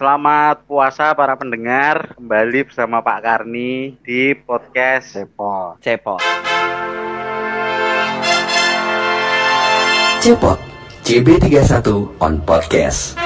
Selamat puasa para pendengar. Kembali bersama Pak Karni di podcast Cepot. Cepot. Cepot CB31 on podcast.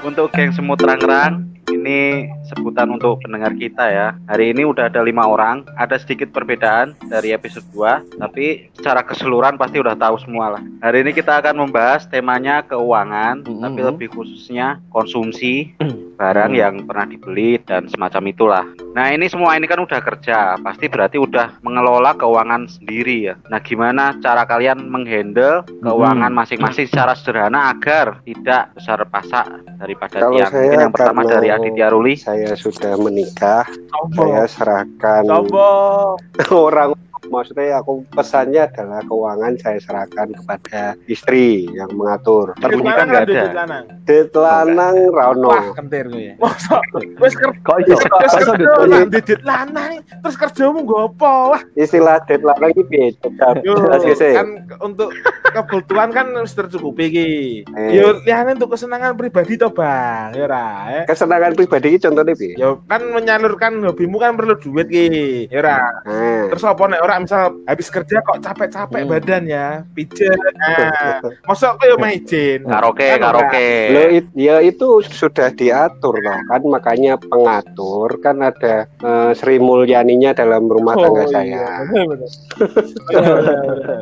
Untuk geng semut rang-rang, ini sebutan untuk pendengar kita ya. Hari ini udah ada lima orang, ada sedikit perbedaan dari episode 2, tapi secara keseluruhan pasti udah tahu semua lah. Hari ini kita akan membahas temanya keuangan, Mhm. tapi lebih khususnya konsumsi barang yang pernah dibeli dan semacam itulah. Nah ini semua ini kan udah kerja, pasti berarti udah mengelola keuangan sendiri ya. Nah gimana cara kalian menghandle keuangan masing-masing secara sederhana agar tidak besar pasak daripada Kalau tiang? saya Mungkin yang pertama dari Aditya Ruli. Saya sudah menikah, Sombong. saya serahkan Sombong. orang maksudnya aku pesannya adalah keuangan saya serahkan kepada istri yang mengatur. Terbunyi kan Lanang nggak ada duit lanang. Rano. Wah, kentir gue ya. Masa wis kerja dit lanang terus kerjamu gopo wah. Istilah dit lanang? Cekap. Yo, Asih-asih. kan untuk kebutuhan kan harus tercukupi iki. Eh. Yo liyane untuk kesenangan pribadi to, Bang. Ya ora, eh. Kesenangan pribadi iki contohnya piye? Yo kan menyalurkan hobimu kan perlu duit ki. Ya ora. Nah, Terus apa nek ora misal habis kerja kok capek-capek Hmm. badan ya, pijet. Nah, mosok kok yo main izin. Karaoke, Kan karaoke. Lo it- ya itu sudah diatur loh kan makanya pengatur kan ada eh, Sri Mulyaninya dalam rumah tangga Oh, saya. iya, bener-bener.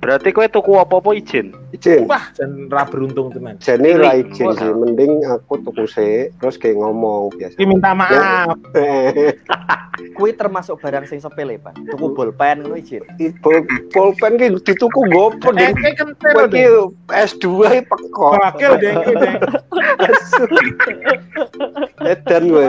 Berarti kowe tuku apa-apa izin? Izin. Wah, ra beruntung tenan. Jadi Ini lah izin sih, mending aku tuku sih, terus kayak ngomong biasa. Minta maaf. Kui termasuk barang sing sepele, Pak. Tuku bolpen ngono izin. Pol pulpen ki dituku gopo ding. Kowe ki S2 iki pekok. Bakil deh, iki deh. Edan kowe.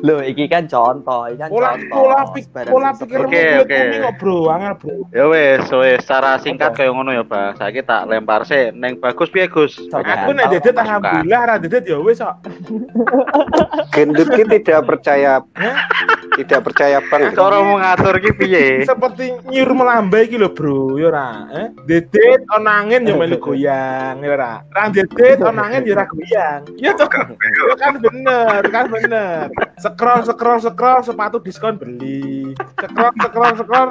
Loh, iki kan contoh, iki kan Pola contoh. pola pik Barang pola pikir oke. kumi kok bro, angel bro. Ya wes, wes secara singkat Apa? kayak ngono ya, Bang. Saiki tak lempar sih neng bagus piye, Gus? Aku nek dedet alhamdulillah, ra dedet ya wis kok. Gendut ki tidak percaya tidak percaya bang. Cara mengatur ki piye? Seperti nyur melambai iki lho bro, ya ora. Eh, dedet ana angin ya melu goyang, ya ora. Ra dedet ana angin ya ora goyang. Ya toh. Ya kan bener, kan bener. Scroll scroll scroll sepatu diskon beli. Scroll scroll scroll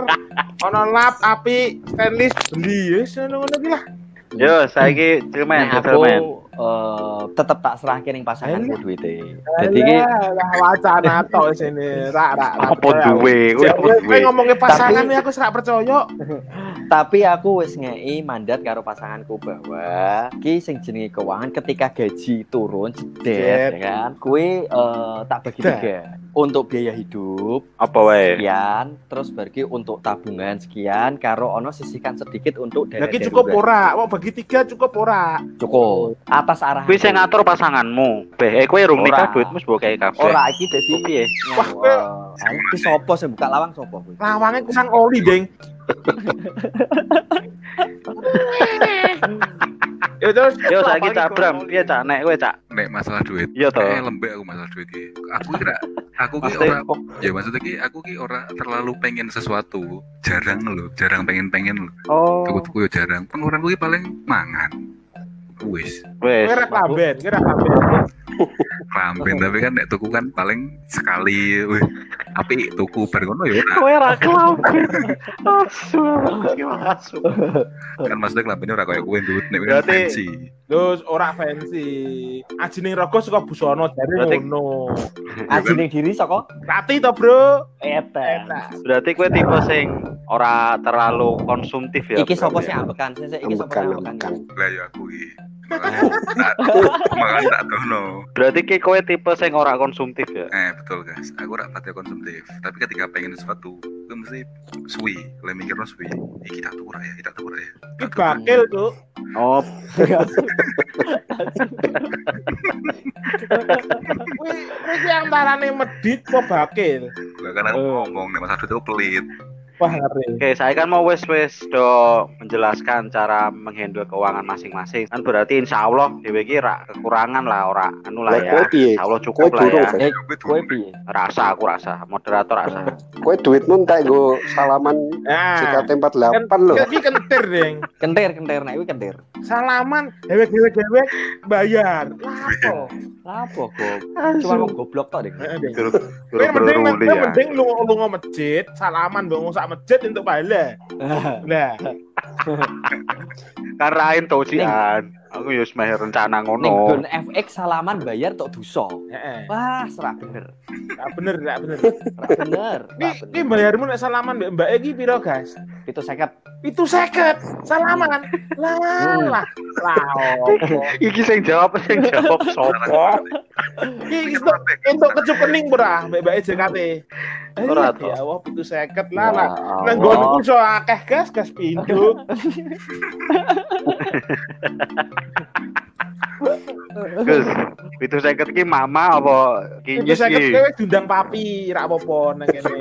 ana lap api stainless beli. Wis ngono-ngono iki lah. Yo, saiki Cilmen, Nah, Cilmen. eh, tetep tak serahke ning pasanganku Alah. duwite. Dadi iki wacana tok sini. Ra ra ra. Apa duwe? Kowe ngomongin pasangan Tapi- aku serak percaya. tapi aku wis ngei mandat karo pasanganku bahwa ki sing jenenge keuangan ketika gaji turun jedet ya kan kue eh, tak bagi tiga untuk biaya hidup Apa wae? sekian terus bagi untuk tabungan sekian karo ono sisihkan sedikit untuk dana Lagi cukup ora? Mau bagi tiga cukup ora? cukup atas arah Kuwi sing ngatur pasanganmu. Beh, eh, kowe rung nikah duitmu mbok kae kabeh. ora iki dadi Piye? Wah, eh, iki sopo sing buka lawang sopo kuwi Lawangnya kusang oli deng. Ya terus. Yo saiki Cak Bram, piye Cak? Nek kowe Cak? nek masalah duit. Iya toh. eh lembek aku masalah duit ki aku kira aku ki ora ya maksudnya ki aku ki ora terlalu pengen sesuatu. Jarang loh jarang pengen pengen loh oh, tuku tuku yo jarang. Pengeluaranku ki paling mangan. Wis wes. Kira kaben, kira kaben. ramben tapi kan nek tuku kan paling sekali wih tapi tuku bar ngono ya ora. Kowe ra kelamben. Asu, kan maksudnya kelambine ora koyo kowe duit nek Berarti- fancy Terus ora fancy. Aji ning rogo busono dari Berarti- ngono. aji ning diri saka Rati to, Bro. eta Berarti kowe tipe sing ora terlalu konsumtif ya. iki sapa ya? sing ambekan sing iki sapa Ambekan, sing ambekan ambekan. lah ya aku ki makanya tak- tono Berarti ki kowe tipe sing ora konsumtif ya. Eh betul guys, aku ora pati konsumtif. Tapi ketika pengen sesuatu, itu mesti suwi. Le mikirno suwi. Iki tak tuku ya, iki tak tuku ra ya. Ki bakil, Cuk. Oh, Kuwi kuwi ki antarane medit apa bakil? Lah kan aku ngomong nek masalah duit itu pelit. Wah, ngeri. Oke, saya kan mau wes wes do menjelaskan cara menghandle keuangan masing-masing. Kan berarti insya Allah dewe ki ra kekurangan lah ora anu lah ya. Insya Allah cukup lah ya. Eh, kowe piye? Rasa aku rasa, moderator rasa. Kowe duitmu entek nggo salaman Nah, JKT48 lho. kan iki kentir, Ding. Kentir, kentir, nek kuwi kentir. Salaman dewek-dewek-dewek bayar. Lapo? Lapo, Gob? Cuma mau goblok tok, Ding. Mending ya. mending lu lu masjid, salaman mbok sak masjid untuk bala. Nah, Kan rain tau cian. Aku yo meh rencana Ning ngono. gon FX salaman bayar tok dosa. heeh. Wah, serak bener. Gak bener, gak bener. Serak bener. Bener. bayarmu nek salaman mbak iki piro, guys? Itu seket. Itu seket salaman. Lah, lah. Lah. Iki sing jawab sing jawab sopo? Iki untuk untuk kecup kening ora mbek JKT. Ora, ya Allah, itu seket lah lah. Nang nggonku iso akeh gas, gas pindho. Gus, itu seket ki mama apa Itu kinyis seket ki? diundang papi, ra apa-apa nang kene.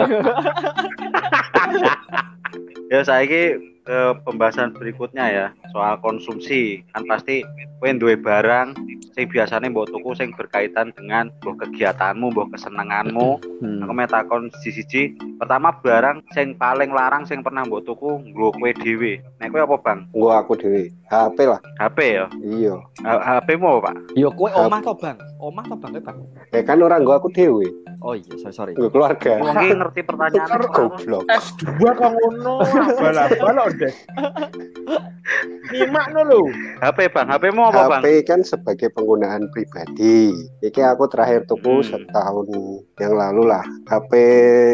Ya saiki eh, pembahasan berikutnya ya soal konsumsi kan pasti kowe duwe barang sing biasanya mbok tuku sing berkaitan dengan mbok kegiatanmu, mbok kesenenganmu. Hmm. Aku mau takon siji Pertama barang sing paling larang sing pernah mbok tuku nggo kowe dhewe. Nek kowe apa, Bang? Nggo aku dhewe. HP lah. HP ya? Iya. HP mu apa, Pak? Yo kowe omah to, Bang? Omah to, Bang? Kowe, Bang? Ya kan orang nggo aku dhewe. Oh iya, sorry, sorry. Nggo keluarga. Wong iki ngerti pertanyaan Goblok. S2 kok ngono, abal-abal kok, Dek. Nyimak no lho. HP, Bang. HP mu apa, Bang? HP kan sebagai penggunaan pribadi. Iki aku terakhir tuku Hmm. setahun yang lalu lah. HP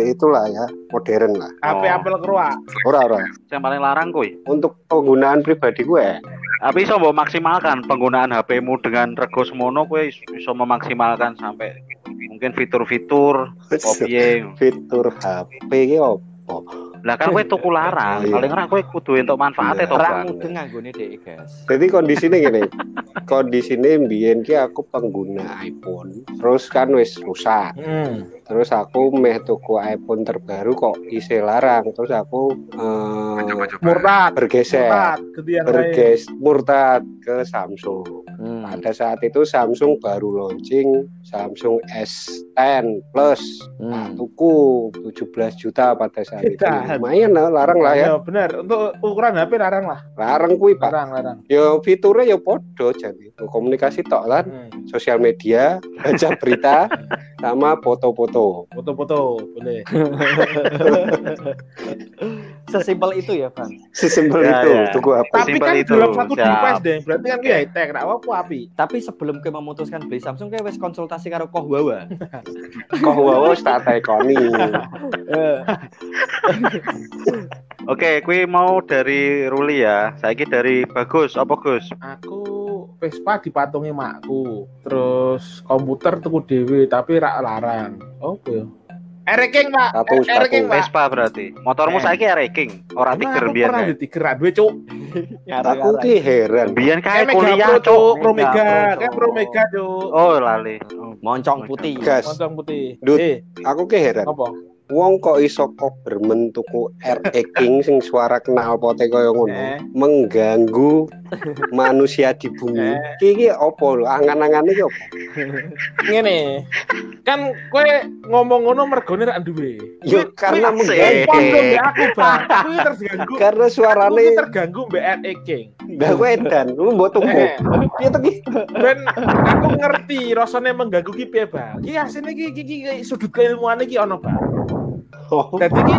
itulah ya, modern lah. HP Oh. Apple Kroa. Ora ora. Yang paling larang kowe. Untuk penggunaan pribadi gue, Tapi iso mbok maksimalkan penggunaan HP-mu dengan rego semono kowe is- iso memaksimalkan sampai mungkin fitur-fitur kopiye. fitur HP iki opo? Lah kan kowe tuku larang, iya. paling ora kowe kudu entuk manfaate Iya. to, Orang Bang. mudeng nganggone dhek, guys. Jadi kondisinya gini, kondisinya mbiyen ki aku pengguna iPhone, terus kan wis rusak. Hmm. Terus aku meh tuku iPhone terbaru kok isih larang, terus aku Coba-coba. Murtad. bergeser, Murtad. Berges ke Samsung. Hmm. Pada saat itu Samsung baru launching Samsung S10 Plus. Nah, Hmm. tuku 17 juta pada saat itu. Lumayan lah, larang lah ya. Ya bener, untuk ukuran HP larang lah. Larang kuwi, Pak. Larang, larang. Ya fiturnya ya podo jadi. Komunikasi tok lan, Hmm. sosial media, baca berita, sama foto-foto. Foto-foto boleh. Sesimpel itu ya, Bang. Sesimpel Ya, itu, ya. tuku apa? Tapi Simpel kan itu, dalam satu siap. device deh. Berarti kan kayak high tech, rak apa api. Tapi sebelum kowe memutuskan beli Samsung, kowe wis konsultasi karo Koh Wawa. Kok wae tak tekoni. Oke, kowe mau dari Ruli ya. Saiki dari Bagus, apa Gus? Aku Vespa dipatungi makku. Terus komputer tuku dhewe tapi rak larang. Oke. ya? Ereking, Pak. Satu, Ereking. Pak. Vespa berarti. Motormu Eh. saiki King, ora Emang tiger aku biyen. di tiger duwe, Cuk. Aku ki heran. Biyen kae Kayak kuliah, Cuk. Cuk. Pro Mega Mega. Pro, Kayak Cuk. Pro Mega, Cuk. Oh, lali. Moncong putih. Gas. Moncong putih. Dut. Eh, Aku ki heran. apa? Wong kok iso kok bermentuku RE King sing suara kenal pote kaya ngono. Eh. Mengganggu manusia di bumi. Eh. Ki ki opo lho? Angan-angane ki opo? Ngene. Kan kowe ngomong ngono mergone rak duwe. Yo karena mengganggu. Aku, Bang. Kuwi terganggu. Karena Aku ki suarane terganggu mbek RE King. Dah kowe edan, lu mbok tuku. Eh. Piye to ki? Ben aku ngerti rasane mengganggu ki piye, Bang. Ki asine ki ki ki ki sudut keilmuan iki ana, Bang. Oh, Dadi ki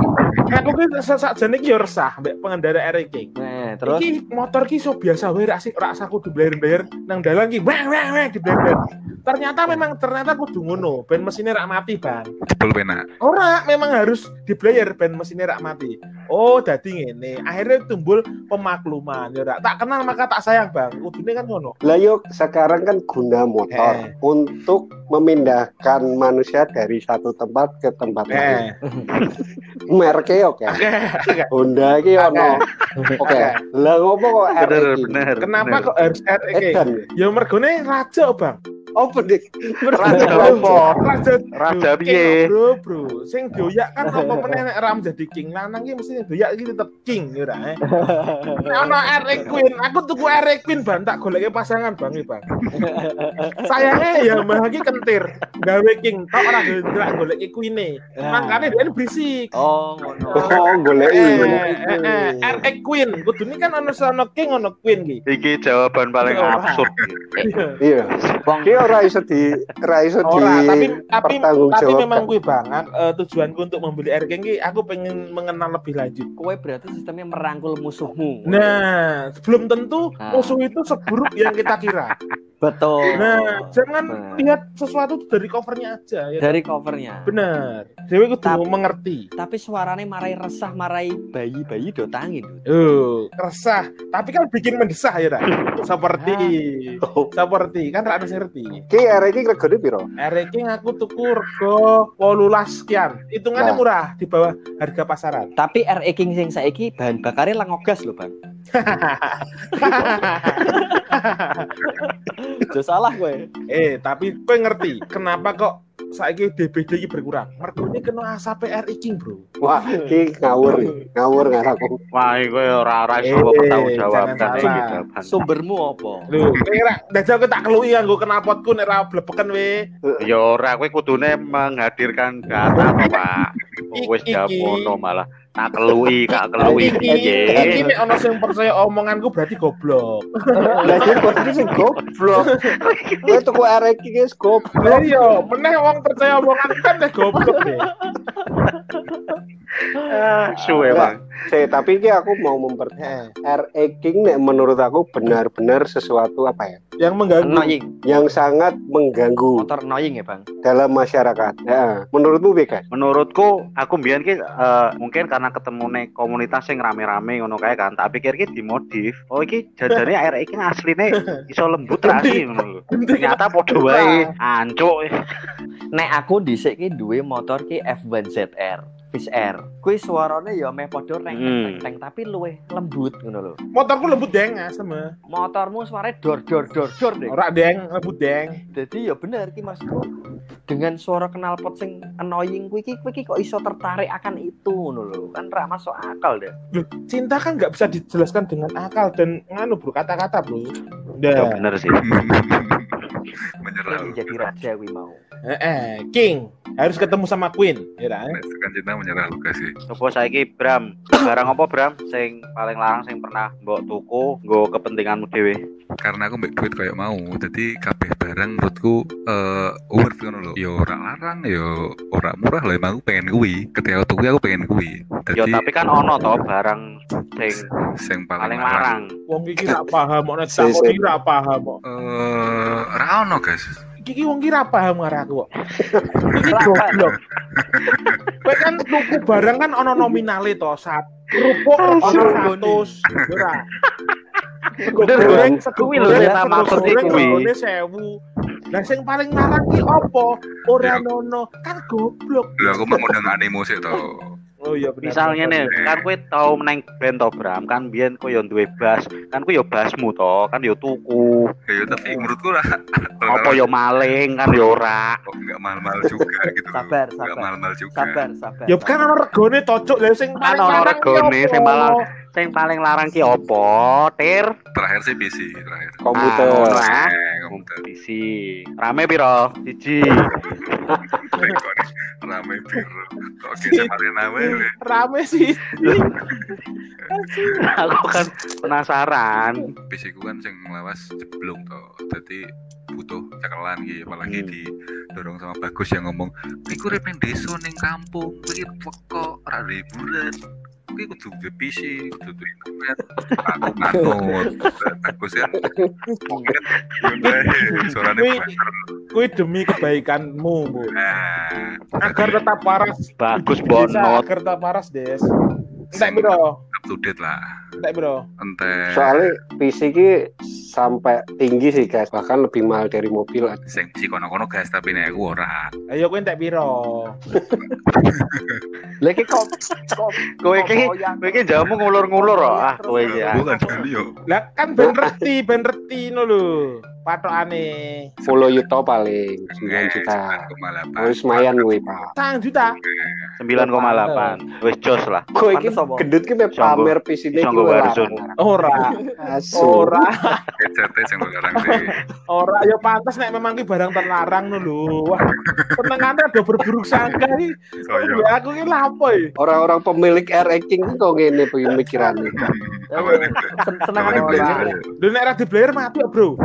aku ki sakjane ki yo resah mbek pengendara RE King. Terus Iki motor ki so biasa wae rak sik rak saku dibler-bler nang dalan ki wah wah wah dibler Ternyata memang ternyata kudu ngono, ben mesinnya rak mati, Bang. Jebol penak. Ora, memang harus diblayer ben mesinnya rak mati. Oh, dadi ngene. Akhirnya timbul pemakluman ya rak. Tak kenal maka tak sayang, Bang. Kudune kan ngono. Lah yuk sekarang kan guna motor Eh. untuk memindahkan manusia dari satu tempat ke tempat lain. Eh. Mereknya oke. Oke. Honda ki ono. Oke. Lah ngopo kok Bener, RE King? bener. Kenapa bener. kok harus RE King? Edan. Ya mergone raja, Bang. Apa dik? Raja apa? Raja piye? Bro, bro. Sing doyak kan apa meneh nek ram jadi king. Lanang ki mesti doyak iki tetep king ya ora. eh. Nek Ono Eric Queen, aku tuku Eric Queen ban tak goleke pasangan Bang iki, Bang. Sayangnya ya mah iki kentir. Gawe king tok ora gelek goleki queen-e. Makane dia berisik. Oh, ngono. Oh, goleki. Eh, eh, eh, Eric Queen, kudune kan ono sono king ono queen ki. Iki jawaban paling Ora. absurd. Iya. Bang, Ki ora iso di ora iso di Ora, tapi tapi tapi memang gue banget eh, tujuanku untuk membeli Eric King ki aku pengen mengenal lebih lanjut. kowe berarti sistemnya merangkul musuhmu. Nah, belum tentu Nah. musuh itu seburuk yang kita kira. betul. Nah, jangan Nah. lihat sesuatu dari covernya aja ya. dari covernya. Bener. Dewi kudu mengerti. Tapi suaranya marai resah, marai bayi-bayi do tangin. Oh, resah. Tapi kan bikin mendesah ya? Seperti Oh. seperti kan harus ngerti. Ki arek iki regane piro? Eric King aku tuku rego 18 sekian. Hitungannya Nah. murah di bawah harga pasaran. Tapi RE King sing saiki bahan bakarnya lengogas loh, Bang. Jo salah gue. eh, tapi kowe ngerti kenapa kok saiki DBD iki berkurang? Mergone kena asap RI King, Bro. Wah, ki ngawur, ngawur ngaraku. Wah, iku ora ora iso Eh, jawab kan salah. iki jawaban. Sumbermu apa? Lho, kira dajal aku tak kelui nganggo knalpotku nek ra blebeken we. Ya ora kowe kudune menghadirkan data Pak. Wis Iki- jawab iki. ngono malah tak kelui, kak kelui iki piye. nek ono sing percaya omonganku berarti goblok. Lah iki kok iki sing goblok. Kowe tuku arek iki wis goblok. Iya, meneh wong percaya omongan kan deh goblok deh. Suwe, Bang. Saya tapi iki aku mau memper Heh, RE King nek menurut aku benar-benar sesuatu apa ya? yang mengganggu. Annoying. Yang sangat mengganggu Motor annoying ya, Bang. dalam masyarakat. Ya, menurutmu Beka? Menurutku aku mbiyen ki eh, mungkin karena ketemu nih komunitas yang rame-rame ngono kae kan, tak pikir ki dimodif. Oh iki jajane air iki asline iso lembut ra sih ngono lho. Ternyata padha wae ancuk. Nek aku dhisik ki duwe motor ki F1ZR. Fish Air. Kuwi suarane ya meh padha reng Hmm. reng tapi luwih lembut ngono lho. Motorku lembut deng sama. Motormu suaranya dor dor dor dor deh. Ora deng, lembut deng. Jadi ya bener ki maksudku dengan suara knalpot sing annoying kuwi kuwi kok iso tertarik akan itu ngono lho. Kan ra masuk akal deh. Cinta kan nggak bisa dijelaskan dengan akal dan nganu bro kata-kata bro. Ya bener sih. menyerah Jadi jadi raja kuwi mau. Eh, eh, King harus ketemu sama Queen, ya kan? Tekan cinta menyerah juga sih Coba saiki Bram, barang apa Bram sing paling larang sing pernah mbok tuku nggo kepentinganmu dhewe? karena aku mbek duit kayak mau jadi kabeh barang menurutku eh worth ngono lho ya ora larang ya ora murah lah emang aku pengen kuwi ketika aku tuku aku pengen kuwi Ya jadi tapi kan ono to barang sing sing paling, paling larang. Wong iki ra paham, kok nek Si, tak si. iki ra paham kok. eh ra ono guys Iki wong iki ra paham karo aku kok. Iki goblok. Kowe kan tuku barang kan ono nominale to, sat. Kerupuk ono 100, ya ora. Bener, goreng, Bang. sego Kuwi lho sego maksud kuwi. 1000. Lah sing paling larang ki opo? Ora Ya. nono, kan goblok. lho aku mau ngundang animo sih to Oh iya benar. Misalnya nih, benar. kan kowe tau meneng band to Bram, kan biyen kowe yo duwe bass, kan kowe yo bassmu to, kan yo tuku. ya tapi menurutku lah Apa yo maling kan yo ora. kok nggak mahal-mahal juga gitu Sabar, sabar. mahal-mahal juga Sabar, sabar. Ya kan ono regane tocok lha sing Kan paling ono regane sing opo? Sing paling larang ki opo? Tir. terakhir sih PC terakhir Komputer. Ah, ngono, ah. eh komputer Kompetisi. Rame piro? Siji. Rame biru kok geser arena wae we. Rame sih. Aku kan penasaran. PC ku kan sing lawas jeblong to jadi butuh cekelan gitu apalagi Hmm. didorong sama bagus yang ngomong kuwi ku repeng desa ning kampung kuwi pokok ora liburan kuwi kudu duwe PC kudu duwe internet aku nganut bagus kan mungkin suaranya Kuwi- demi kebaikanmu, Bu. nah Agar tetap waras. Bagus bonot. Agar tetap waras, Des. Entek bro, up to date lah entek bro. ente Soalnya PC ki sampai tinggi sih guys, bahkan lebih mahal dari mobil. sing si kono-kono guys tapi nek aku ora Ayo kowe entek piro? Lagi kok kok Kowe iki goyang. kowe iki jamu ngulur-ngulur. Ah, kowe iki. ah. bukan jadi yo Lah kan ben reti, ben reti no lho. patokane? 10 yuto paling 9 juta. 9,8. Wis lumayan kuwi, Pak. Sang juta. 9,8. Wis jos lah. Kowe iki gendut ki pamer pisine nggo ora. Warzone. Ora. Ora. Gadgete sing larang sih. Ora ya pantas nek memang ki barang terlarang no lho. Wah, penengane ada berburuk sangka iki. Soyo. Ya aku ki lha apa ya? Orang-orang pemilik air ranking ki kok ngene weh, sen- senengane beli. Lho nek ra di player mati ya, Bro.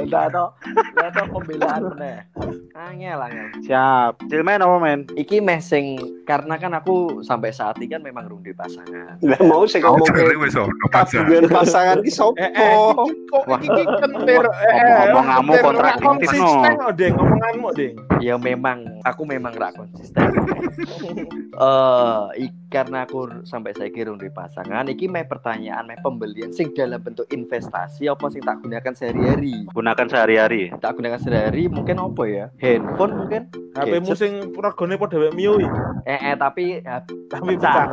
Enggak to. Enggak to pembelaan meneh. Angel angel. Siap. Cilmen apa men? Iki meh sing karena kan aku sampai saat ini kan memang belum pasangan. Lah mau sing ngomong tabungan pasangan ki sopo? Eh, eh, iki Wah. iki ki kentir. Eh, Ngomong-ngomonganmu kentir, kontradiktif, konsisten kok, Deng, ngomonganmu, Deng. Ya memang aku memang gak konsisten. Eh, karena aku sampai saya kira di pasangan, iki meh pertanyaan meh pembelian sing dalam bentuk investasi apa sing tak gunakan sehari-hari. Gunakan sehari-hari. Tak gunakan sehari-hari mungkin apa ya? Handphone mungkin. HP-mu Gadget. sing regane padha iki. Eh, eh tapi Tapi Pecah.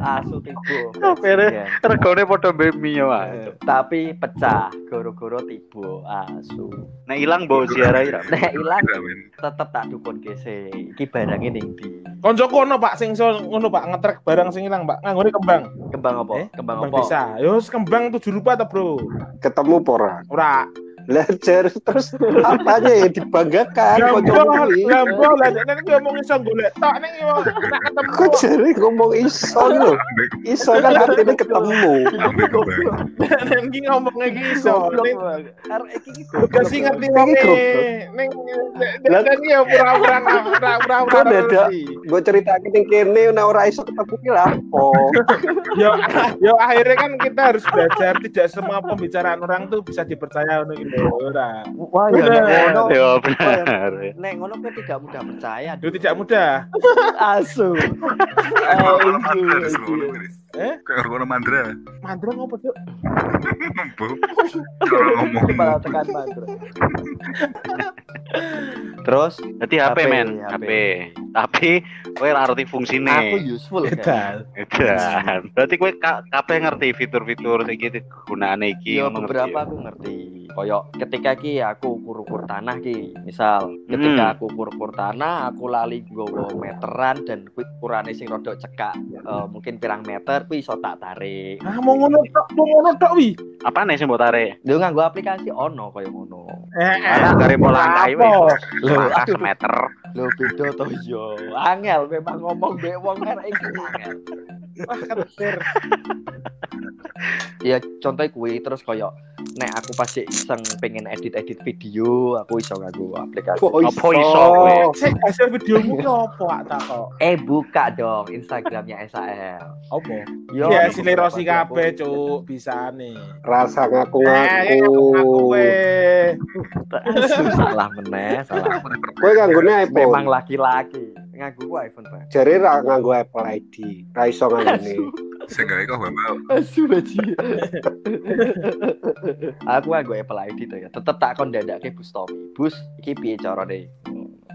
Asu tiba. Pere. Regane padha mbek Mio ae. Eh, tapi pecah goro-goro tiba asu. Nek ilang mbok ziarahi ra. Nek ilang Amin. tetep tak dukun kese. Iki barangnya ning di Koncoku ono Pak sing ngono Pak ngetrek barang sing ilang Pak. Nganggone kembang. kembang apa? Eh, kembang, Kembang apa? desa. Yo kembang tujuh rupa ta, Bro. Ketemu pora. Ora. Belajar terus apanya yang dibanggakan kok Lambo, kuwi? lambo lah nek iki ngomong iso golek tok nek yo nek ketemu. Kok jare ngomong iso lho. Iso kan artinya ketemu. Nek iki ngomong iki iso. Arek iki ki Udah sih ngerti goblok. Ning Lah- nek ya pura-pura pura-pura Kok dadak? ngerti. Gue ceritake ning kene nek ora iso ketemu ki lha apa? Yo yo akhirnya kan kita harus belajar tidak semua pembicaraan orang tuh bisa dipercaya ngono gitu. Ora. Wah, ya nek ngono. Yo benar. Nek ngono kowe tidak mudah percaya. Itu tidak mudah. Asu. Eh? Kayak orang mantra. Mantra ngopo, Cuk? Bu. Ngomong Malah tekan mantra. Terus Dadi HP men, HP. Tapi kowe ora ngerti fungsine. aku useful kan. Edan. Edan. Berarti kowe ka- kabeh ngerti fitur-fitur iki gunane iki Yo ngono ngerti. Ya, beberapa aku ngerti. Koyok ketika ki aku ukur-ukur tanah ki, misal ketika Hmm. aku ukur-ukur tanah, aku lali nggawa meteran dan kuwi ukurane sing rada cekak, eh, mungkin pirang meter kuwi iso tak tarik. Ah mau ngono tok, mau ngono tok wi. Apa nih sing mbok tarik? Lho nganggo aplikasi ono koyo ngono. Eh, mau langkai Apa? wis. Lho, semeter. Lho beda to yo. Angel memang ngomong mbek wong kan iki angel. Wah, ketir. Ya contohnya kuwi terus koyo nek aku pasti iseng pengen edit-edit video, aku iso nganggo aplikasi. Apa iso kowe? Sik hasil videomu ki opo ak tak kok? Eh buka dong Instagramnya SAL. Opo? Yo. Ya sile beberapa rosi kabeh, Cuk. Bisa nih. Rasa Eh, ngaku-ngaku. Asu, salah meneh, salah. Kowe nganggone iPhone. Memang laki-laki nganggo ku iPhone, Pak. Jare ra nganggo Apple ID. Ra iso nganggone. sing gawe kok Bapak. Asu baji. aku nganggo Apple ID to ya. Tetep tak kon dadake Bus Tommy. Bus iki piye carane?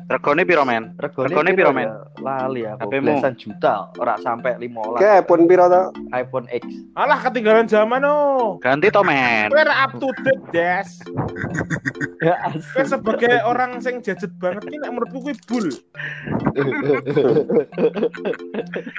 Regane piro men? Regane Regane piro piro, men? ya? Lali aku. HP-mu? Belasan juta, ora sampai 15. Oke, iPhone piro to? iPhone X. Alah ketinggalan zaman oh. Ganti to men. Kowe up to date, Des. Ya Kowe sebagai orang sing jajet banget ki nek menurutku kuwi bul.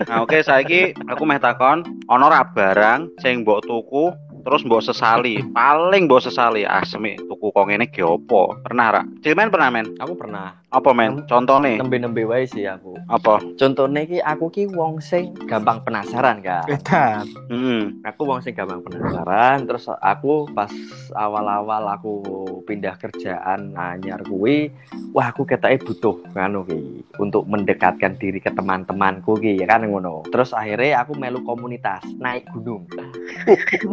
Nah, oke saiki aku meh takon, ana ora barang sing mbok tuku terus mbok sesali, paling mbok sesali asmi tuku kok ngene ge opo? Pernah ra? Cilmen pernah men? Aku pernah Apa men? Contone nembe-nembe wae sih aku. apa? Contohnya ki aku ki wong sing gampang penasaran kan. Edan. Heeh. aku wong sing gampang penasaran terus aku pas awal-awal aku pindah kerjaan anyar kuwi wah aku ketake butuh nganu ki untuk mendekatkan diri ke teman-temanku ki ya kan ngono terus akhirnya aku melu komunitas naik gunung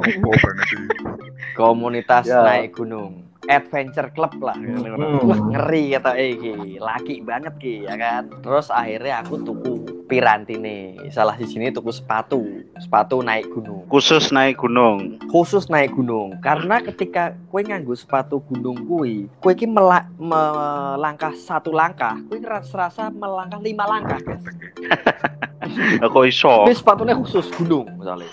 komunitas Ya. naik gunung adventure club lah. Hmm. Wah, ngeri kata iki laki banget ki ya kan? Terus akhirnya aku tuku piranti nih. Salah di sini tuku sepatu. Sepatu naik gunung. Khusus naik gunung. khusus naik gunung. Karena ketika kue nganggo sepatu gunung kui kue ki mela- melangkah satu langkah kue ngerasa rasa melangkah lima langkah guys Kok iso? Wis sepatunya khusus gunung misalnya.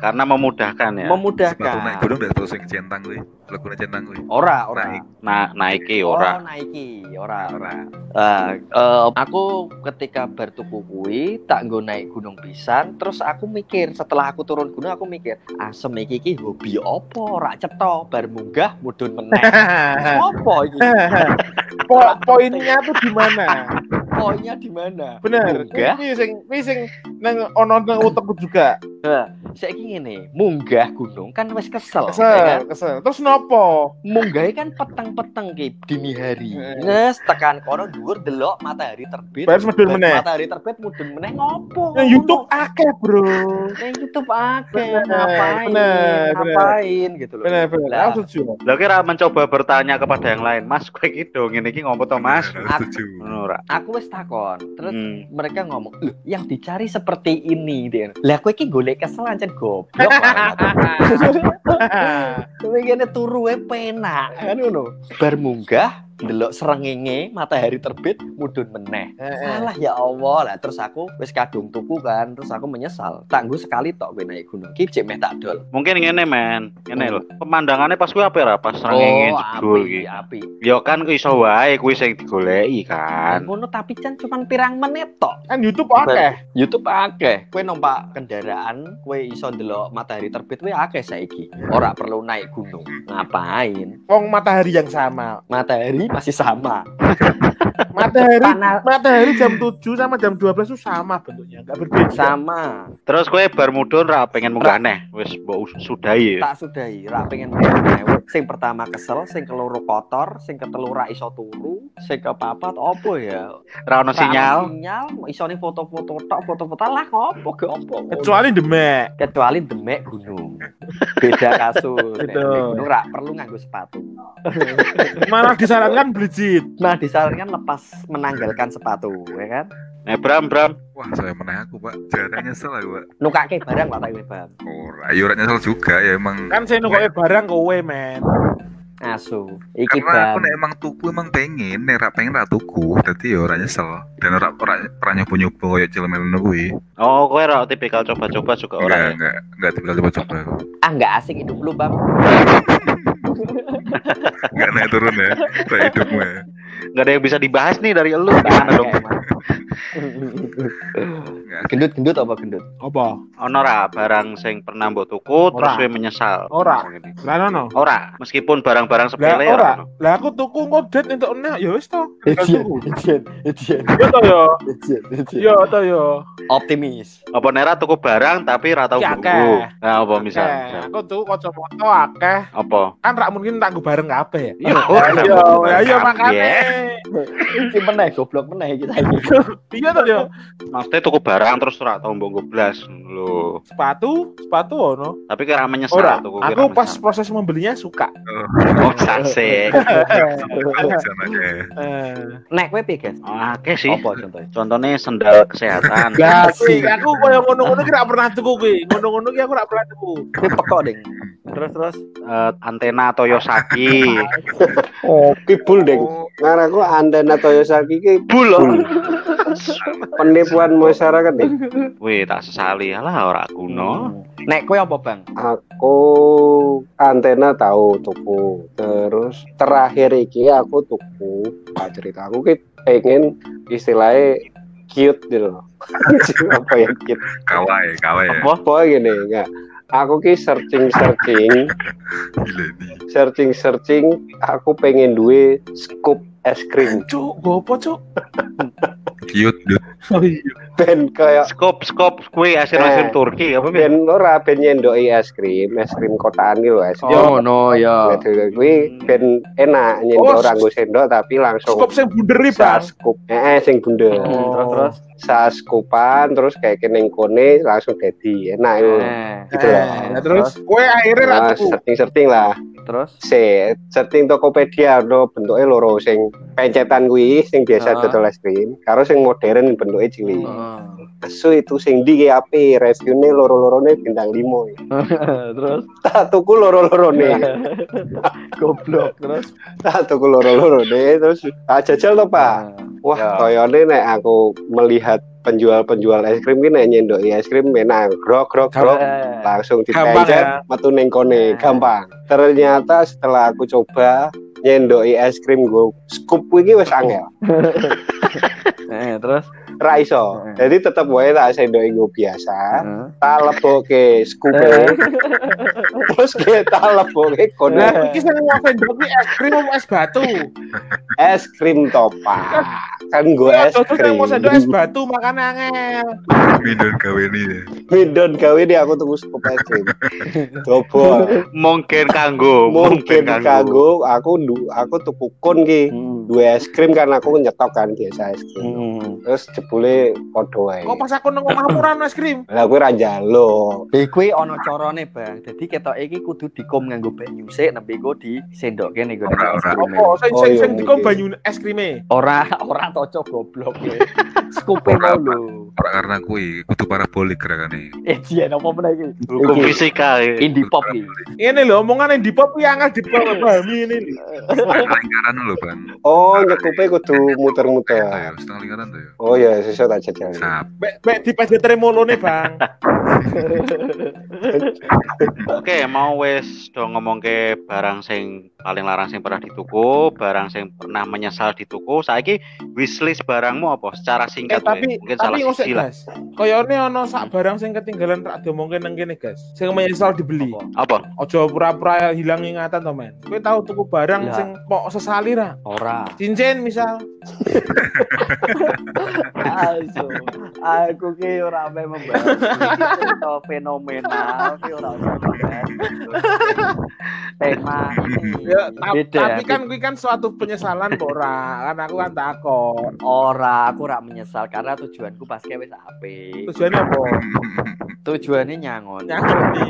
Karena memudahkan ya. Sepatu naik Memudahkan. gunung udah terus yang centang kuwi. Legune centang kuwi. Ora, ora. Naik. Nah, naiki Oh, ora. naiki, ora, ora. Ah, eh, aku ketika bar tuku kuwi tak nggo naik gunung pisan, terus aku mikir setelah aku turun gunung aku mikir, asem iki iki hobi opo ora cetha bar munggah mudhun meneh. Opo iki? Po- poinnya tuh di mana? Poinnya di mana? Bener. Kuwi sing kuwi sing nang ono nang utekku juga. Saiki ngene, munggah gunung kan wis kesel, ya Kesel, kan? kesel. Terus nopo? Munggah kan peteng-peteng ki dini hari. Wes tekan kono dhuwur delok matahari terbit. Bar meneh. Matahari terbit mudhun meneh ngopo? Yang YouTube akeh, Bro. Yang YouTube akeh Bener, ngapain? bener, bener. ngapain gitu loh. Bener, bener. Lah. Aku setuju. Lah kira mencoba bertanya kepada yang lain, Mas, kowe iki do ngene iki ngopo to, Mas? Setuju. Aku wis takon, terus Hmm. mereka ngomong, "Loh, yang dicari seperti ini." Dia. Lah kowe iki golek kesel ancen goblok. Kowe kene turu wae penak kan ngono. Bar munggah delok srengenge matahari terbit mudhun meneh. Salah ya Allah lah terus aku wis kadung tuku kan terus aku menyesal. Tak nggo sekali tok kowe naik gunung. Ki cek meh tak dol. Mungkin ngene, men. Ngene lho. Pemandangannya pas kuwi apa ra pas rengenge jedul api, iki. api. Ya kan kuwi iso wae kuwi sing digoleki kan. Ngono tapi kan cuman pirang menit tok. Kan YouTube akeh. YouTube akeh. Kowe numpak kendaraan, kowe iso ndelok matahari terbit kowe akeh saiki. Ora perlu naik gunung. Ngapain? Wong matahari yang sama. Matahari masih sama. Matahari Panas matahari jam 7 sama jam 12 itu sama bentuknya, enggak berbeda. sama. Terus kowe bar mudhun ra pengen munggah neh. Wis mbok sudahi ya. Tak sudahi, ra pengen meneh. Sing pertama kesel, sing keloro kotor, sing ketelu ra iso turu, sing kepapat opo ya? Ra ono sinyal. sinyal, isone foto-foto tok, foto-foto lah ngopo ge opo. Kecuali Demek. kecuali demek gunung. Beda kasus. Gunung ra perlu nganggo sepatu. Malah disarankan beljit. Nah, disarankan lepas menanggalkan sepatu, ya kan? Eh Bram, Bram. Wah, saya meneh aku, Pak. Jarang nyesel aku, Pak. Nukake barang Pak Tawi Bang. Ora, ya ora nyesel juga ya emang. Kan saya nukoke barang kowe, men. Asu. Iki Karena aku nek emang tuku emang pengen, nek ra pengen ra tuku. Dadi ya ora nyesel. Dan ora ora ora nyoba-nyoba koyo cilemen ngono kuwi. Oh, kowe ra tipikal coba-coba juga Enggak, ora ya. enggak, enggak tiba coba-coba. Ah, nggak asik hidup lu, Bang. Enggak naik turun ya. Kayak hidupmu ya. Enggak ada yang bisa dibahas nih dari elu gimana dong? Enggak. Gendut-gendut apa gendut? Apa? Ono ra barang sing pernah mbok tuku terus kowe menyesal. Ora. Ngene. Lah ono. Ora, meskipun barang-barang sepele ora. ono. Lah aku tuku ngodet entuk enak ya wis to. Tuku. edian, edian, Yo to yo. edian, edian. Yo to yo. Optimis. Apa nera tuku barang tapi ra tau nggo. akeh. Nah, apa misal? Aku tuku kacamata akeh. Apa? Kan rak mungkin tak nggo bareng kabeh ya. Iya, Oh, iya, ya iya makane. Iki meneh goblok meneh kita ini. Iya to yo. Maksudnya tuku barang terus ora tau mbok nggo blas lho. Sepatu, sepatu ono. Tapi kira menyesal Ora. tuku Aku pas proses membelinya suka. Oh, sase. Eh. Nek kowe piye, Guys? Oke sih. Apa contohnya? Contohnya sendal kesehatan. Asik, aku koyo ngono-ngono ki rak pernah tuku kuwi. Ngono-ngono ki aku rak pernah tuku. Kowe pekok, Ding. Terus terus Eh, antena Toyosaki. Oh, kibul deng. Ngaranku Andana Toyosaki ki Bul. bul. Penipuan masyarakat deng. Wih, tak sesali lah ora kuno. Nek kowe apa, Bang? Aku antena tahu tuku. Terus terakhir iki aku tuku. Nah, cerita aku ki pengen istilahnya cute gitu loh. apa ya cute? Kawai, kawai ya. Apa? Apa gini enggak? Aku ki searching searching, searching searching. Aku pengen duwe scoop es krim. Cuk, gopo cuk? Cute, dude. Oh iya. Ben kayak Skop skop kue Eh. hasil-hasil Turki apa Ben? ben ora ben nyendoki es krim, es krim kotaan gitu loh es krim. Oh, no ya. Kuwi ben enak nyendok Oh, ora nggo sendok tapi langsung Skop sing bunderi, Bang. saat scoop. Eh, eh, sing bundel. Hmm, Terus terus. Saat scoopan terus kayak keneng kone langsung jadi enak itu. Eh, Gitu Eh, lah. nah, terus kowe akhirnya Nah, tuku. setting-setting lah. terus. Se, setting Tokopedia no bentuknya loro sing pencetan kuwi sing biasa Ah. dodol es krim, karo sing modern bentuknya cilik. Heeh. Kesu itu sing di api, reviewnya loro-lorone bintang 5. terus Tak tuku loro-lorone. goblok terus. Tak tuku loro-lorone terus tak jajal to, Pak. Nah, Wah, Ya. koyone nek aku melihat penjual-penjual es krim ki nek nyendoki es krim menang grok grok grok langsung dipencet ya. metu ning kone Nah. gampang ternyata setelah aku coba nyendoki es krim gue scoop iki wis angel. Eh, terus ra iso Heeh. jadi tetep wae tak sendoki gue biasa eh. tak lebokke scoop terus kita lebokke kone Lah iki sing mau sendok ki es krim apa es batu? es krim topa kan gue es Jodoh krim mau sendok es batu makan angel. Minum gawe ini ya. Midon gawe nih aku tuku scoop es krim coba Mungkin kanggo, mungkin kanggo aku du, aku tuku kon ki dua es krim kan aku nyetok kan biasa es krim Hmm. terus jebule podo wae Kok pas aku nang omahmu ora ono es krim? lah kuwi ra njaluk Eh, kuwi ana carane, Bang. Dadi ketok iki kudu dikom nganggo banyu sik nembe iku disendokke ning gone es ora. krim. Apa sing Oh, sing iya, sing dikom mungkin. banyu es krime? Ora ora toco goblok kowe. Skupe mau lho. Ora karena kuwi kudu parabolik gerakane. Eh, jian apa meneh iki? Hukum Iki, fisika. ya. Indie pop iki. Ini lho omongan di pop yang angel dipahami ini. lingkaran lho, Ban. oh nyekupe kudu muter-muter setengah lingkaran tuh ya. oh ya sesuk tak jajal Sap. Bek bek di pajak tremolone, Bang. Oke, mau wes do ngomong ke barang sing paling larang sing pernah dituku, barang sing pernah menyesal dituku. Saiki wishlist barangmu apa? Secara Eh singkat tapi we. mungkin salah tapi siji lah. Koyone ono sak barang sing ketinggalan rak diomongke nang kene, gas. Sing menyesal dibeli. Apa? Ojo pura-pura hilang ingatan to, men. Kowe tahu tuku barang Ya. sing kok sesali ra? Ora. Cincin misal. Asu. Aku ki ora ame membahas cerita fenomenal ki ora. Tema ini Ya, beda. tapi kan kuwi kan suatu penyesalan kok ora. Kan aku kan takon. ora aku ora menyesal karena tujuanku pas wis apik. Tujuannya apa? Tujuannya nyangon. Nyangoni.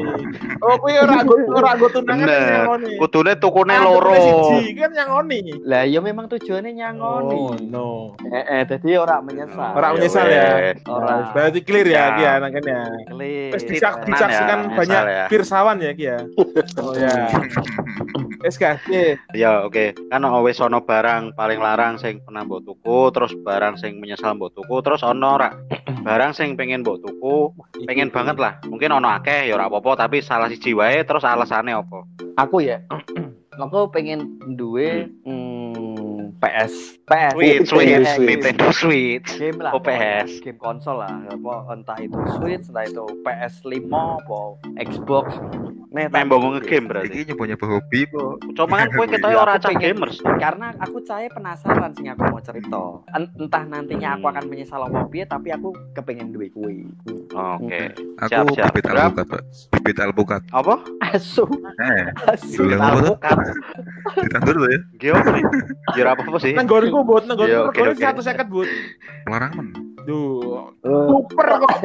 Oh, kuwi ora ora nggo tunangan Bener. nyangoni. Kudune tukune loro. Siji kan nyangoni. Lah ya memang tujuannya nyangoni. Oh, no. Eh, eh jadi ora menyesal. Ora menyesal ya. wes. Ora. Berarti clear ya. Ki ya, nang kene ya. Disak tenan disaksikan ya, banyak ya. pirsawan ya, Ki ya. Oh ya. Ki. Ya oke, kan ono wis ono barang paling larang sing pernah mbok tuku, terus barang sing menyesal mbok tuku, terus ono ora barang sing pengen mbok tuku, pengen banget lah. Mungkin ono akeh ya ora apa-apa, tapi salah siji wae terus alasannya apa? Aku ya. aku pengen duwe hmm, PS. PS. Switch, Switch, Nintendo Switch. Game lah Oh, PS. game konsol lah apa entah itu Switch entah itu PS5 apa Xbox Nih, Main tak- mbok nge-game berarti. Iki nyoba-nyoba hobi kok. Cuma kan kowe ketoke Iya, ora aku cah gamers. karena aku cahaya penasaran sih aku mau cerita En- entah nantinya aku akan menyesal apa piye tapi aku kepengen duwe kuwi Oke. Aku Siap, siap. bibit alpukat, Pak. Bibit alpukat. Apa? asu Eh, asu. Apa? Alpukat. ditandur ya. Apa? Ya ora apa-apa sih. Nang gorku bot, nang Iya, gorku oke, regane oke. 150 bot. Larangan. Duh, Eh, super kok.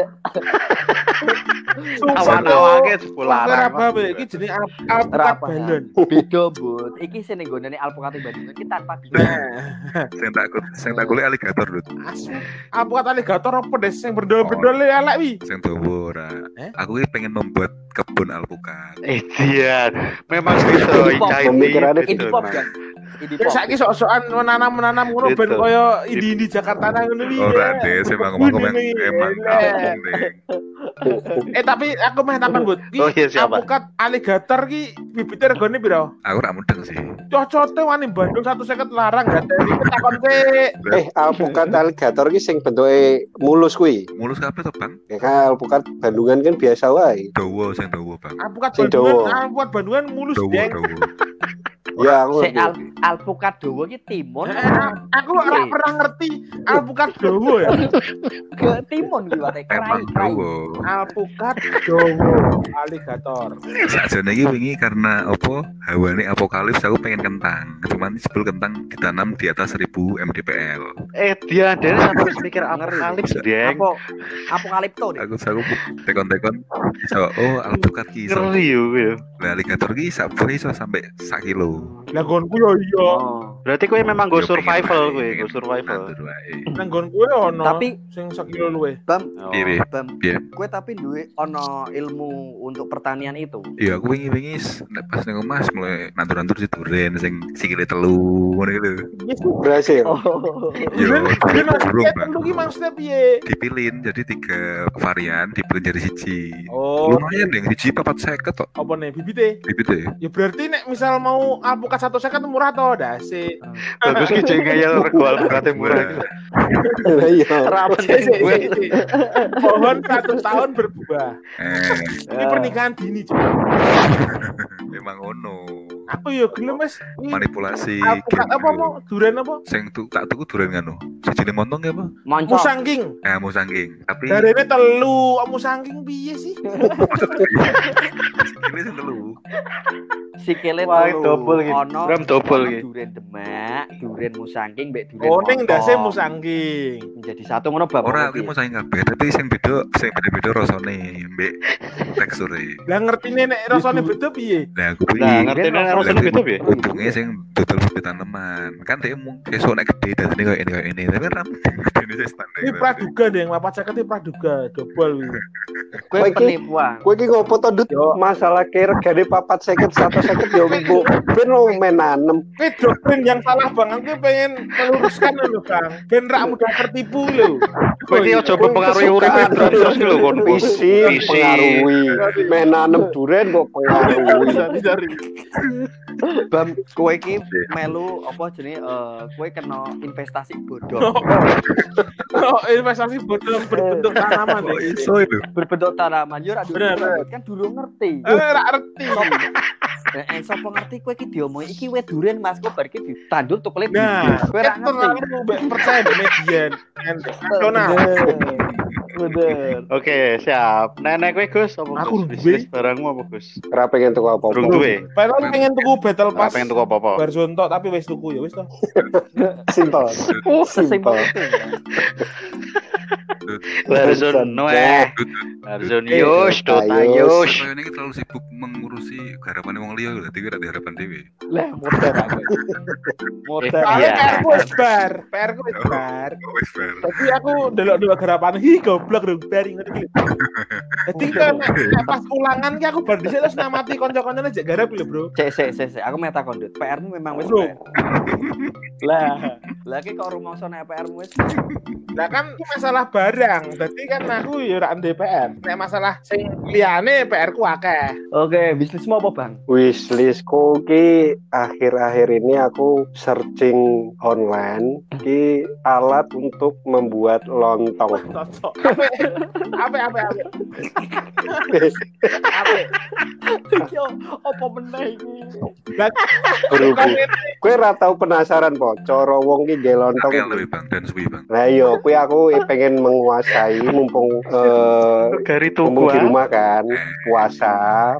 Super kok. sebulan. Super apa be? Iki al- alpukat Apa? balon. beda but iki sing ning gone alpukat Bandung iki tanpa bibit Nah, Saya takut, saya takut aligator lho. asu. Alpukat aligator apa des sing berdol-berdol elek wi. Sing dawa ora. Eh? Aku ini pengen membuat kebun alpukat. Eh dia memang gitu. Ica Pemikirannya ini. Indie pop indie Ya saiki sok-sokan menanam-menanam ngono ben koyo indi-indi Jakarta nang ngono wi. Ora deh, emang elek. kampung deh. Eh tapi aku meh takon bot. Ki Oh, iya, siapa? alpukat aligator ki bibitnya regane piro? Aku rak mudeng sih. Cocote wani Bandung satu seket larang gak tadi takon eh alpukat alligator ki sing bentuke mulus kuwi Mulus kabeh to, Bang? ya kan alpukat Bandungan kan biasa wae Dawa sing dawa, Bang. Alpukat Sing Bandungan, dawa. alpukat Bandungan mulus deng. ya aku alpukat dawa ki timun Eh, aku ora Iya. pernah ngerti alpukat Jawa ya. ke timun ki kerai Emang kerai dawa. Alpukat Jawa aligator. Sakjane iki wingi karena apa? Hawane apokalips aku pengen kentang. Cuman sebel kentang ditanam di atas 1000 mdpl. Eh dia dari sampai mikir apokalips deng. apa apokalipto Aku aku tekon-tekon so, oh alpukat ki. Ngeri yo. yo. Lah alligator ki sak iso sampai sak kilo. Lah gonku yo iya. Berarti kowe memang go survival kowe, go survival. Nang nggon kowe ono. Tapi sing sekilo luwe. Bam, Oh. Piye? Bam, kue tapi duwe ono ilmu untuk pertanian itu. Iya, aku wingi-wingi nek pas ning omah mulai nandur-nandur si duren sing sikile telu ngono gitu. Berhasil. Oh. Iya, burung, maksudnya Bang. telu ki maksudnya piye? Dipilin jadi tiga varian, dipilin jadi siji. Oh, Lumayan deh, siji papat seket kok. apa nih bibite? Bibit Ya berarti nek misal mau alpukat satu seket murah toh dasi. Bagus ki jeng ngayal rego alpukate murah iki. Iya. Ramen Si, si, si, si. Pohon 100 tahun berbuah. Eh, Ini pernikahan dini coba. memang ono. Apa ya gelem wis? Ini Manipulasi. Apa gitu. mau? Duren apa? Sing tu tak tuku duren ngono. Sijine montong ya apa? Moncong. Musangking. Eh, mau sangking. Tapi Darene telu, musangking piye sih? ini sing telu. Sikile telu. double gitu. Ono Ram double gitu. Duren Demak, duren Musangking, mbek duren Oh ning ndase musangking. Jadi satu ngono bab. Ora, aku mau saking kabeh, tapi sing beda sing beda-beda rasane mbek teksture. Lah ngertine nek rasane beda piye? Nah, aku Nah, pilih piye? untungnya sing dodol bibit tanaman. Kan dia mung besok nek gede dan ini kayak ini kayak ini. Tapi ram ini saya standar. Ini praduga deh, papat seket ini praduga, double iki. Kowe iki- penipuan. Kowe iki ngopo to Dut? Masalah regane papat seket satu seket yo mbok ben lo main nanem. Kowe doktrin yang salah Bang, aku pengen meluruskan lho Bang. Ben rak mudah tertipu lho. Kowe iki aja mempengaruhi uripe terus lho kon. Visi. pengaruhi. Main nanem duren kok pengaruhi. Bam, kowe iki melu apa jenenge eh kowe kena investasi bodong. Oh, investasi bodong berbentuk tanaman Oh, iso itu. Berbentuk tanaman yo ora kan dulu ngerti. Eh, rak ngerti. Eh, sapa ngerti kowe iki diomongi iki wit duren Mas kok bar iki ditandur tukule Nah, kowe ora ngerti. percaya di median. Nasional. Bener. Oke, siap. Nenek kowe Gus, apa Aku Gus? Bisnis barangmu apa Gus? Ora pengen tuku apa-apa. Durung duwe. Padahal pengen tuku battle Ora pass. pengen tuku apa-apa. Bar zonto tapi wis tuku ya wis toh. Simpel. Simpel. Itu. ya. Larzon Noeh. Larzon Yus, Dota. Yus. Saya ini terlalu sibuk mengurusi harapan wong liya lho, tapi ora ada harapan dhewe. Lah modar aku. Modar. Iya. Soalnya PR ku wis bar, PR wis bar. Oh, wis bar. Tapi aku delok-delok garapan hi goblok dong bar ki. Jadi kan nek- nek pas ulangan ki aku bar dhisik terus ngamati kanca-kancane jek garap lho, Bro. Cek cek cek. Aku meta kondut. PR-mu memang wis Bro. PR. Lah, lah ki kok rumangsa nek PR-mu wis Lah kan masalah barang. Berarti kan aku ya ora DPR. Nek masalah sing liyane PR ku akeh. Oke, bisnismu apa, Bang? Wishlistku ki akhir-akhir ini aku searching online ki alat untuk membuat lontong. Cocok. Ape ape ape ape. Ape. Yo, apa meneh iki? Berhubung kowe ora tau penasaran po, cara wong ki nggih lontong. Lebih bang dan suwi bang. Nah iya, kuwi aku pengen menguasai mumpung eh Gari mumpung tuku di ah. rumah kan puasa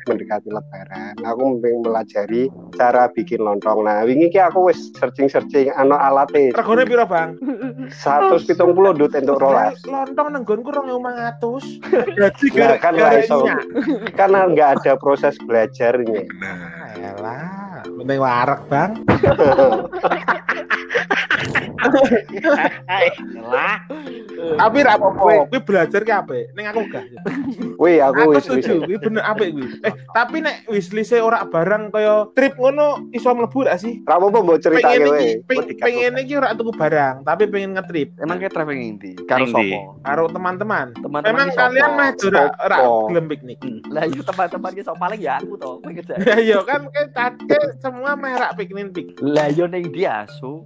mendekati lebaran aku pengen pelajari cara bikin lontong nah wingi ki aku wis searching searching ana alate Regane piro, Bang? 170 dut entuk rolas Lontong nang nggonku 2500. Jadi Lah, kan lah iso. karena nggak ada proses belajarnya Benar. Elah, penting warak, Bang. Lah, Tapi ra apa-apa, kuwi belajar ki apik. Ning aku gak. wih aku Aku setuju, kuwi bener apik kuwi. Eh, tapi nek wishlist ora barang kaya trip ngono iso mlebu gak sih? ra apa mbok ceritake Pengen wae pengen iki ora tuku barang, tapi pengen ngetrip Emang kayak traveling inti? Karo Ning ndi? sopo? karo teman-teman. Memang ki kalian mah ora ora gelem piknik. Lah iya teman-teman ki sok paling ya aku to, kowe ngejar. Ya iya kan kayak tadi semua mah rak piknik pik. Lah yo ning dia asu.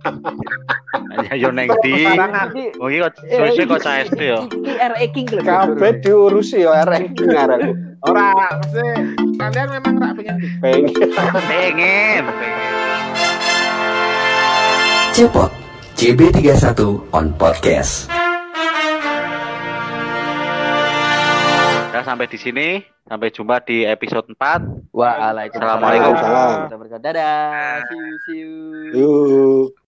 ya yo neng di. Sarangan. Iki Oh kok suwe kok ya. iki RE King lho. kabeh diurusi ya ranking aku Ora, maksudnya kalian memang rak pengen pengen Pengen, pengen. Cepot CB31 on podcast. Nah, sampai di sini. Sampai jumpa di episode 4. Waalaikumsalam. Assalamualaikum. Dadah. See you, see you. yuk